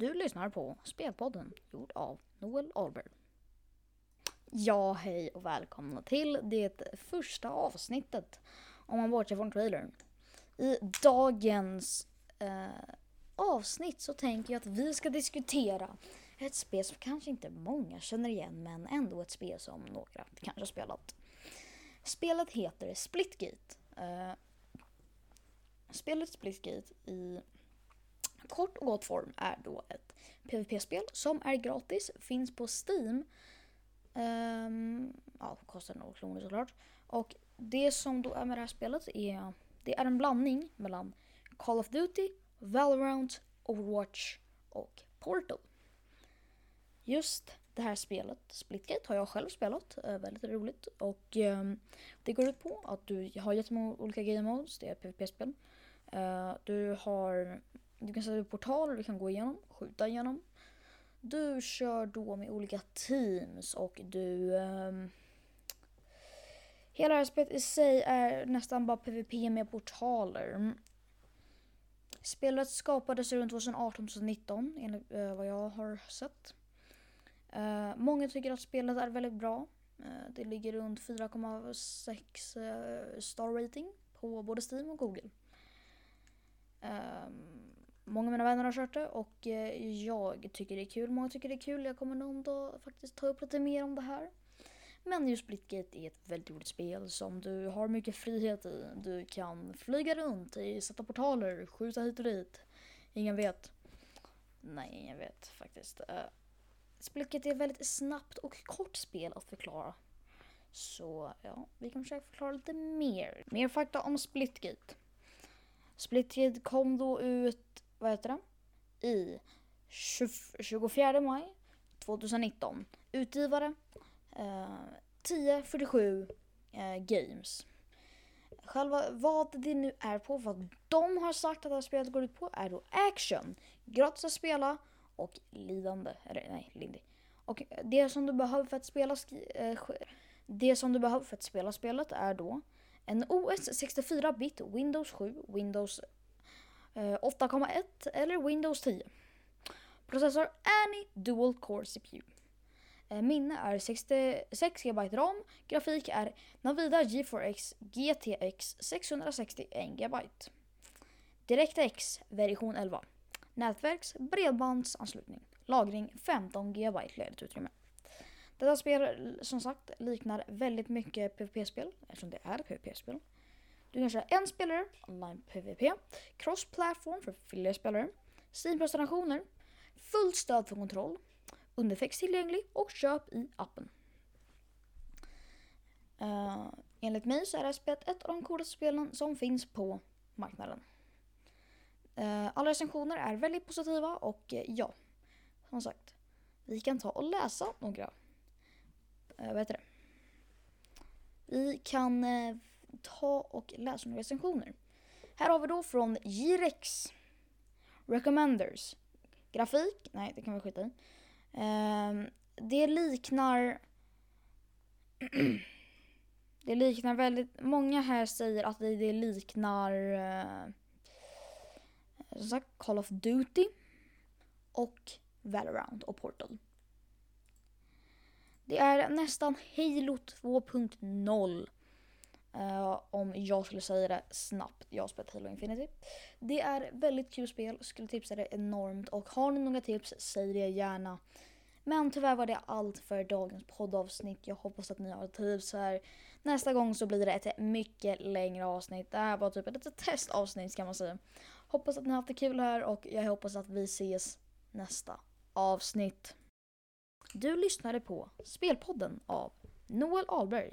Du lyssnar på Spelpodden gjord av Noel Ahlberg. Ja, hej och välkomna till det första avsnittet om man bortser från trailern. I dagens eh, avsnitt så tänker jag att vi ska diskutera ett spel som kanske inte många känner igen men ändå ett spel som några kanske har spelat. Spelet heter Splitgate. Eh, spelet Splitgate i kort och gott form är då ett PVP-spel som är gratis, finns på Steam. Um, ja, kostar några kronor såklart. Och det som då är med det här spelet är, det är en blandning mellan Call of Duty, Valorant, Overwatch och Portal. Just det här spelet, Splitgate, har jag själv spelat. Eh, väldigt roligt. Och um, det går ut på att du har jättemånga olika game modes, det är ett PVP-spel. Uh, eh, du har du kan sätta upp portaler du kan gå igenom, skjuta igenom. Du kör då med olika teams och du... Um, hela det här spelet i sig är nästan bara PVP med portaler. Spelet skapades runt 2018-2019 enligt uh, vad jag har sett. Uh, många tycker att spelet är väldigt bra. Uh, det ligger runt 4,6 star rating på både Steam och Google. Um, Många av mina vänner har kört det och eh, jag tycker det är kul. Många tycker det är kul. Jag kommer nog då faktiskt ta upp lite mer om det här. Men just Splitgate är ett väldigt roligt spel som du har mycket frihet i. Du kan flyga runt, sätta portaler, skjuta hit och dit. Ingen vet. Nej, ingen vet faktiskt. Eh, Splitgate är ett väldigt snabbt och kort spel att förklara. Så ja, vi kan försöka förklara lite mer. Mer fakta om Splitgate. Splitgate kom då ut vad heter det? I 24 maj 2019. Utgivare eh, 1047 eh, Games. Själva vad det nu är på, vad de har sagt att det här spelet går ut på är då action. Gratis att spela och lidande. Eller nej, lindy. Och det som du behöver för att spela eh, det som du behöver för att spela spelet är då en OS 64-bit, Windows 7, Windows Eh, 8,1 eller Windows 10. Processor Annie Dual Core CPU. Eh, minne är 66 GB RAM. Grafik är Nvidia GeForce GTX 661 GB. DirectX version 11. Nätverks bredbandsanslutning. Lagring 15 GB ledigt utrymme. Detta spel som sagt liknar väldigt mycket PVP-spel eftersom det är PVP-spel. Du kan köra en spelare, online PVP, cross-platform för fler spelare, Steam-presentationer, fullt stöd för kontroll, undertext tillgänglig och köp i appen. Uh, enligt mig så är det här spelet ett av de coolaste spelen som finns på marknaden. Uh, alla recensioner är väldigt positiva och uh, ja, som sagt, vi kan ta och läsa några. Uh, vad heter det? Vi kan ta och läsa några recensioner. Här har vi då från Jirex. Recommenders. Grafik? Nej, det kan vi skita i. Eh, det liknar... det liknar väldigt... Många här säger att det, det liknar... Eh, som sagt, Call of Duty. Och Valorant och Portal. Det är nästan Halo 2.0 Uh, om jag skulle säga det snabbt, jag har spelat Halo Infinity. Det är väldigt kul spel, skulle tipsa det enormt och har ni några tips, säg det gärna. Men tyvärr var det allt för dagens poddavsnitt. Jag hoppas att ni har trivts här. Nästa gång så blir det ett mycket längre avsnitt. Det här var typ ett litet testavsnitt kan man säga. Hoppas att ni har haft det kul här och jag hoppas att vi ses nästa avsnitt. Du lyssnade på Spelpodden av Noel Ahlberg